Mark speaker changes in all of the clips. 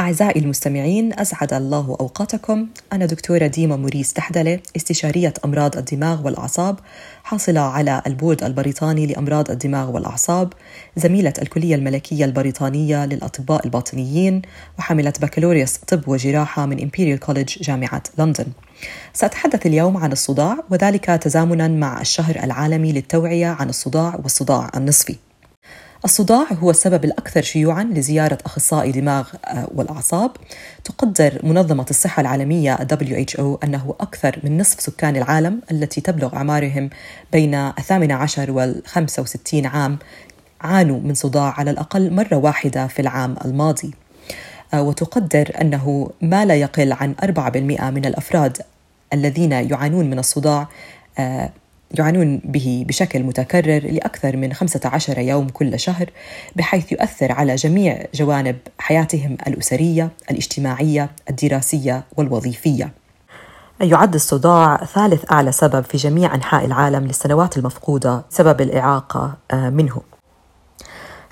Speaker 1: أعزائي المستمعين أسعد الله أوقاتكم. أنا دكتورة ديما موريس تحدلة استشارية أمراض الدماغ والأعصاب حاصلة على البورد البريطاني لأمراض الدماغ والأعصاب زميلة الكلية الملكية البريطانية للأطباء الباطنيين وحاملة بكالوريوس طب وجراحة من Imperial College جامعة لندن. سأتحدث اليوم عن الصداع وذلك تزامنا مع الشهر العالمي للتوعية عن الصداع والصداع النصفي. الصداع هو السبب الأكثر شيوعا لزيارة أخصائي دماغ آه، والأعصاب. تقدر منظمة الصحة العالمية WHO أنه أكثر من نصف سكان العالم التي تبلغ أعمارهم بين الثامنة عشر والخمسة وستين عام عانوا من صداع على الأقل مرة واحدة في العام الماضي. آه، وتقدر أنه ما لا يقل عن 4% من الأفراد الذين يعانون من الصداع آه، يعانون به بشكل متكرر لأكثر من 15 يوم كل شهر بحيث يؤثر على جميع جوانب حياتهم الأسرية، الاجتماعية، الدراسية والوظيفية. يعد الصداع ثالث أعلى سبب في جميع أنحاء العالم للسنوات المفقودة سبب الإعاقة آه، منه.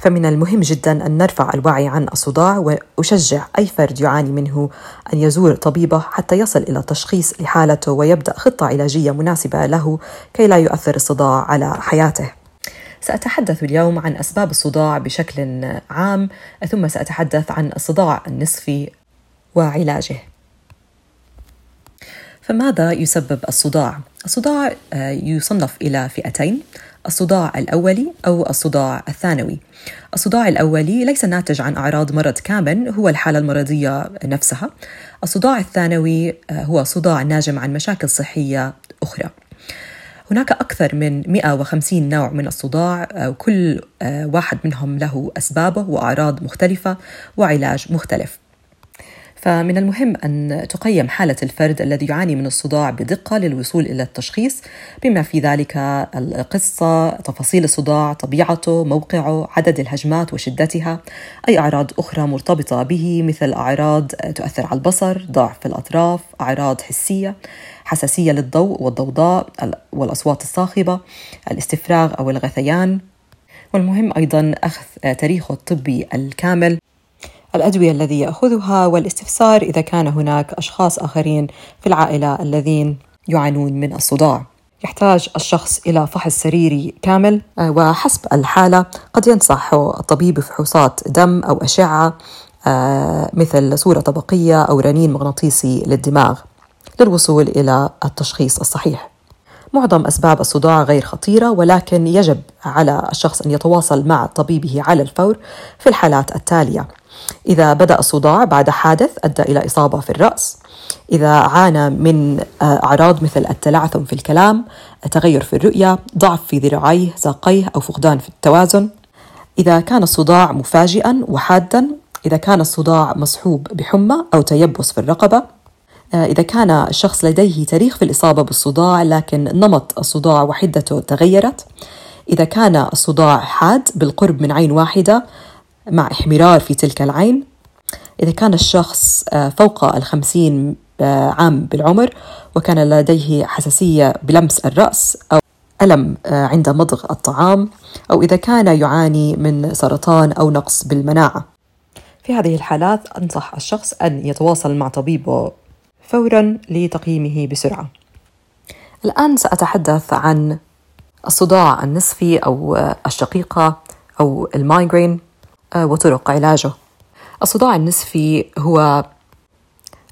Speaker 1: فمن المهم جدا أن نرفع الوعي عن الصداع وأشجع أي فرد يعاني منه أن يزور طبيبة حتى يصل إلى تشخيص لحالته ويبدأ خطة علاجية مناسبة له كي لا يؤثر الصداع على حياته. سأتحدث اليوم عن أسباب الصداع بشكل عام ثم سأتحدث عن الصداع النصفي وعلاجه. فماذا يسبب الصداع؟ الصداع آه، يصنف إلى فئتين الصداع الأولي أو الصداع الثانوي. الصداع الأولي ليس ناتج عن أعراض مرض كامل هو الحالة المرضية نفسها. الصداع الثانوي آه، هو صداع ناجم عن مشاكل صحية أخرى. هناك أكثر من 150 نوع من الصداع وكل آه، واحد منهم له أسبابه وأعراض مختلفة وعلاج مختلف. فمن المهم أن تقيم حالة الفرد الذي يعاني من الصداع بدقة للوصول إلى التشخيص بما في ذلك القصة، تفاصيل الصداع، طبيعته، موقعه، عدد الهجمات وشدتها، أي أعراض أخرى مرتبطة به مثل أعراض تؤثر على البصر، ضعف الأطراف، أعراض حسية، حساسية للضوء والضوضاء والأصوات الصاخبة، الاستفراغ أو الغثيان، والمهم أيضا أخذ تاريخه الطبي الكامل الأدوية الذي يأخذها والاستفسار إذا كان هناك أشخاص آخرين في العائلة الذين يعانون من الصداع. يحتاج الشخص إلى فحص سريري كامل آه، وحسب الحالة قد ينصح الطبيب بفحوصات دم أو أشعة آه، مثل صورة طبقية أو رنين مغناطيسي للدماغ للوصول إلى التشخيص الصحيح. معظم أسباب الصداع غير خطيرة ولكن يجب على الشخص أن يتواصل مع طبيبه على الفور في الحالات التالية إذا بدأ الصداع بعد حادث أدى إلى إصابة في الرأس. إذا عانى من آه، أعراض مثل التلعثم في الكلام تغير في الرؤية ضعف في ذراعيه ساقيه أو فقدان في التوازن. إذا كان الصداع مفاجئا وحادا إذا كان الصداع مصحوب بحمى أو تيبس في الرقبة. آه، إذا كان الشخص لديه تاريخ في الإصابة بالصداع لكن نمط الصداع وحدته تغيرت. إذا كان الصداع حاد بالقرب من عين واحدة مع إحمرار في تلك العين. إذا كان الشخص آه، فوق الخمسين آه، عام بالعمر وكان لديه حساسية بلمس الرأس أو ألم آه، عند مضغ الطعام أو إذا كان يعاني من سرطان أو نقص بالمناعة. في هذه الحالات أنصح الشخص أن يتواصل مع طبيبه فورا لتقييمه بسرعة. الآن سأتحدث عن الصداع النصفي أو الشقيقة أو المايغرين. وطرق علاجه. الصداع النصفي هو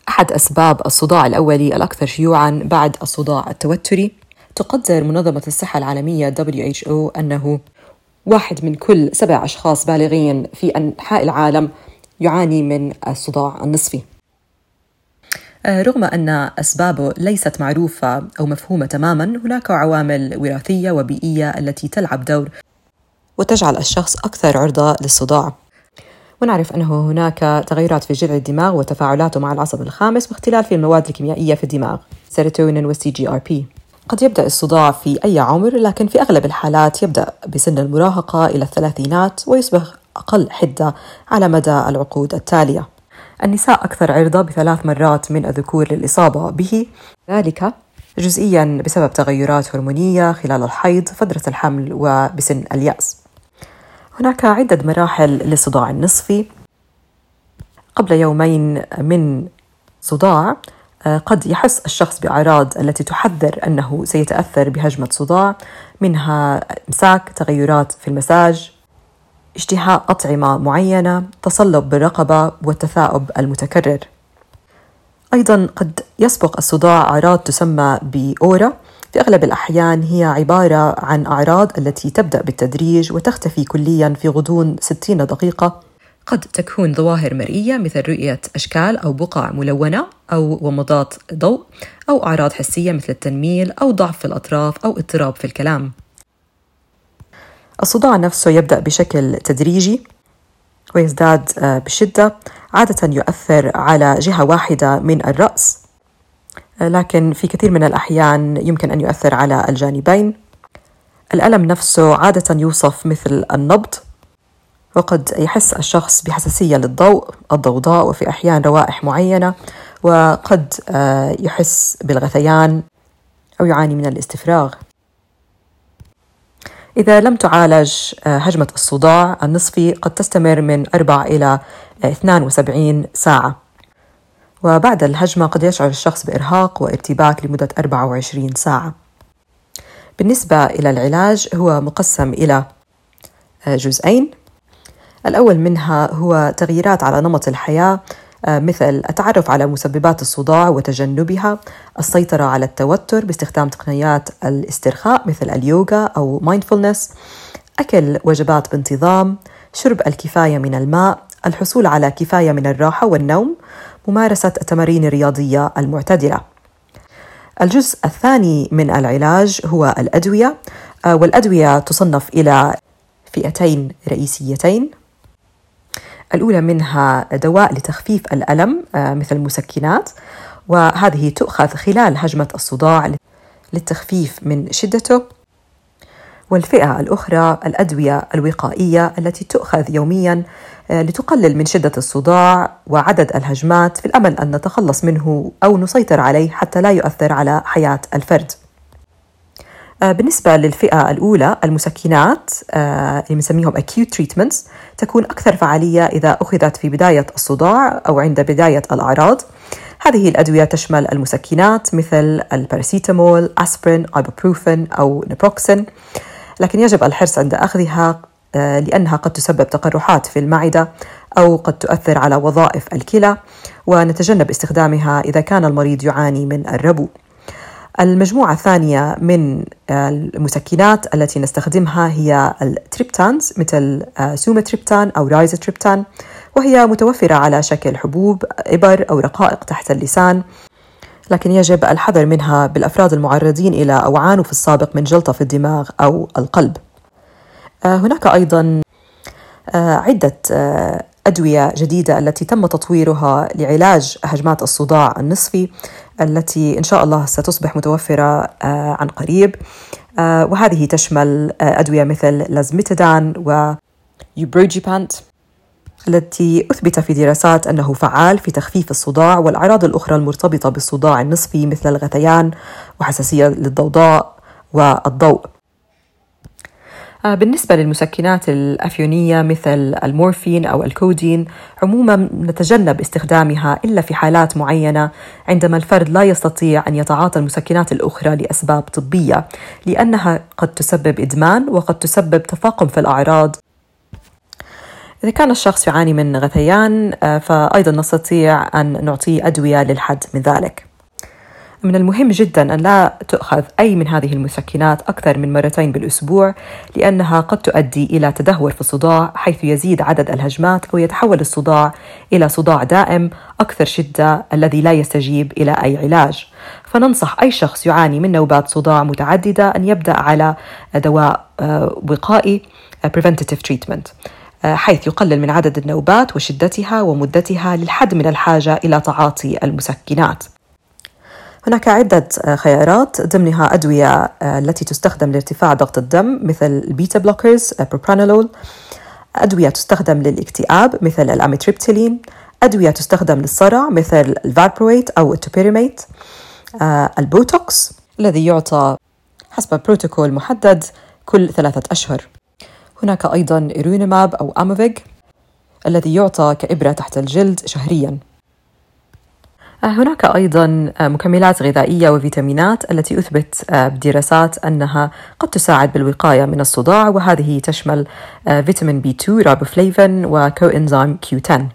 Speaker 1: أحد أسباب الصداع الأولي الأكثر شيوعاً بعد الصداع التوتري. تقدر منظمة الصحة العالمية WHO أنه واحد من كل سبع أشخاص بالغين في أنحاء العالم يعاني من الصداع النصفي. آه، رغم أن أسبابه ليست معروفة أو مفهومة تماما هناك عوامل وراثية وبيئية التي تلعب دور وتجعل الشخص أكثر عرضة للصداع. ونعرف أنه هناك تغيرات في جذع الدماغ وتفاعلاته مع العصب الخامس واختلال في المواد الكيميائية في الدماغ سيروتونين وال CGRP قد يبدأ الصداع في أي عمر لكن في أغلب الحالات يبدأ بسن المراهقة إلى الثلاثينات ويصبح أقل حدة على مدى العقود التالية. النساء أكثر عرضة بثلاث مرات من الذكور للإصابة به. ذلك جزئيا بسبب تغيرات هرمونية خلال الحيض فترة الحمل وبسن اليأس. هناك عدة مراحل للصداع النصفي قبل يومين من صداع آه، قد يحس الشخص بأعراض التي تحذر أنه سيتأثر بهجمة صداع منها إمساك تغيرات في المساج اشتهاء أطعمة معينة تصلب بالرقبة والتثاؤب المتكرر. أيضا قد يسبق الصداع أعراض تسمى بأورا. في أغلب الأحيان هي عبارة عن أعراض التي تبدأ بالتدريج وتختفي كليا في غضون 60 دقيقة. قد تكون ظواهر مرئية مثل رؤية أشكال أو بقع ملونة أو ومضات ضوء أو أعراض حسية مثل التنميل أو ضعف في الأطراف أو اضطراب في الكلام. الصداع نفسه يبدأ بشكل تدريجي ويزداد آه، بشدة عادة يؤثر على جهة واحدة من الرأس. آه، لكن في كثير من الأحيان يمكن أن يؤثر على الجانبين. الألم نفسه عادة يوصف مثل النبض وقد يحس الشخص بحساسية للضوء الضوضاء وفي أحيان روائح معينة وقد آه، يحس بالغثيان أو يعاني من الاستفراغ. إذا لم تعالج آه، هجمة الصداع النصفي قد تستمر من 4 إلى 72 ساعة. وبعد الهجمة قد يشعر الشخص بإرهاق وارتباك لمدة 24 ساعة. بالنسبة إلى العلاج هو مقسم إلى جزئين. الأول منها هو تغييرات على نمط الحياة آه، مثل التعرف على مسببات الصداع وتجنبها، السيطرة على التوتر باستخدام تقنيات الاسترخاء مثل اليوغا أو مايندفولنس، أكل وجبات بانتظام، شرب الكفاية من الماء، الحصول على كفاية من الراحة والنوم، ممارسة التمارين الرياضية المعتدلة. الجزء الثاني من العلاج هو الأدوية، آه، والأدوية تصنف إلى فئتين رئيسيتين الأولى منها دواء لتخفيف الألم آه، مثل المسكنات وهذه تؤخذ خلال هجمة الصداع للتخفيف من شدته والفئة الأخرى الأدوية الوقائية التي تؤخذ يوميا آه، لتقلل من شدة الصداع وعدد الهجمات في الأمل أن نتخلص منه أو نسيطر عليه حتى لا يؤثر على حياة الفرد. آه، بالنسبة للفئة الأولى المسكنات آه، اللي بنسميهم acute treatments تكون أكثر فعالية إذا أخذت في بداية الصداع أو عند بداية الأعراض هذه الأدوية تشمل المسكنات مثل الباراسيتامول، أسبرين، أيبوبروفين أو نبروكسين لكن يجب الحرص عند أخذها آه، لأنها قد تسبب تقرحات في المعدة أو قد تؤثر على وظائف الكلى ونتجنب استخدامها إذا كان المريض يعاني من الربو. المجموعة الثانية من المسكنات التي نستخدمها هي ال triptans مثل آه، سوماتريبتان أو رايزوتريبتان وهي متوفرة على شكل حبوب إبر أو رقائق تحت اللسان لكن يجب الحذر منها بالأفراد المعرضين إلى أو عانوا في السابق من جلطة في الدماغ أو القلب. آه، هناك أيضا آه، عدة أدوية جديدة التي تم تطويرها لعلاج هجمات الصداع النصفي التي إن شاء الله ستصبح متوفرة آه، عن قريب. آه، وهذه تشمل آه، أدوية مثل لازميتادان و يوبروجيبانت التي أثبت في دراسات أنه فعال في تخفيف الصداع والأعراض الأخرى المرتبطة بالصداع النصفي مثل الغثيان وحساسية للضوضاء والضوء. آه، بالنسبة للمسكنات الأفيونية مثل المورفين أو الكودين عموما نتجنب استخدامها إلا في حالات معينة عندما الفرد لا يستطيع أن يتعاطى المسكنات الأخرى لأسباب طبية لأنها قد تسبب إدمان وقد تسبب تفاقم في الأعراض. إذا كان الشخص يعاني من غثيان آه، فأيضا نستطيع أن نعطيه أدوية للحد من ذلك. من المهم جدا أن لا تؤخذ أي من هذه المسكنات أكثر من مرتين بالأسبوع لأنها قد تؤدي إلى تدهور في الصداع حيث يزيد عدد الهجمات أو يتحول الصداع إلى صداع دائم أكثر شدة الذي لا يستجيب إلى أي علاج. فننصح أي شخص يعاني من نوبات صداع متعددة أن يبدأ على دواء آه، وقائي آه، preventative treatment. حيث يقلل من عدد النوبات وشدتها ومدتها للحد من الحاجة إلى تعاطي المسكنات. هناك عدة آه، خيارات ضمنها أدوية آه، التي تستخدم لارتفاع ضغط الدم مثل ال beta blockers propranolol أدوية تستخدم للاكتئاب مثل ال amitriptyline أدوية تستخدم للصرع مثل ال valproate أو ال topiramate آه، البوتوكس الذي يعطى حسب بروتوكول محدد كل ثلاثة أشهر. هناك أيضا erenumab أو Aimovig الذي يعطى كإبرة تحت الجلد شهرياً. هناك أيضا مكملات غذائية وفيتامينات التي أثبت بدراسات أنها قد تساعد بالوقاية من الصداع وهذه تشمل فيتامين B 2 riboflavin و coenzyme Q 10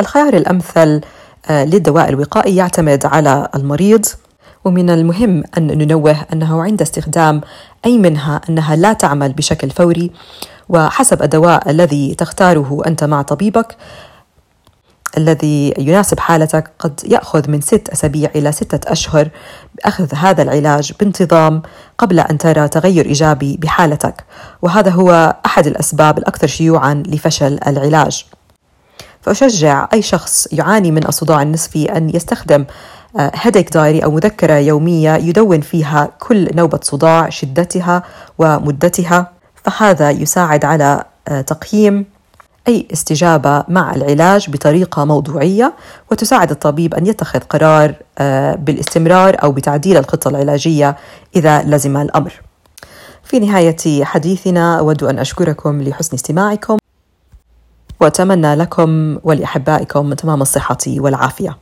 Speaker 1: الخيار الأمثل للدواء الوقائي يعتمد على المريض ومن المهم أن ننوه أنه عند استخدام أي منها أنها لا تعمل بشكل فوري وحسب الدواء الذي تختاره أنت مع طبيبك الذي يناسب حالتك قد يأخذ من ست أسابيع إلى ستة أشهر بأخذ هذا العلاج بانتظام قبل أن ترى تغير إيجابي بحالتك. وهذا هو أحد الأسباب الأكثر شيوعا لفشل العلاج. فأشجع أي شخص يعاني من الصداع النصفي أن يستخدم هيديك دايري أو مذكرة يومية يدون فيها كل نوبة صداع شدتها ومدتها فهذا يساعد على تقييم أي استجابة مع العلاج بطريقة موضوعية وتساعد الطبيب أن يتخذ قرار آه، بالاستمرار أو بتعديل الخطة العلاجية إذا لزم الأمر. في نهاية حديثنا أود أن أشكركم لحسن استماعكم وأتمنى لكم ولأحبائكم تمام الصحة والعافية.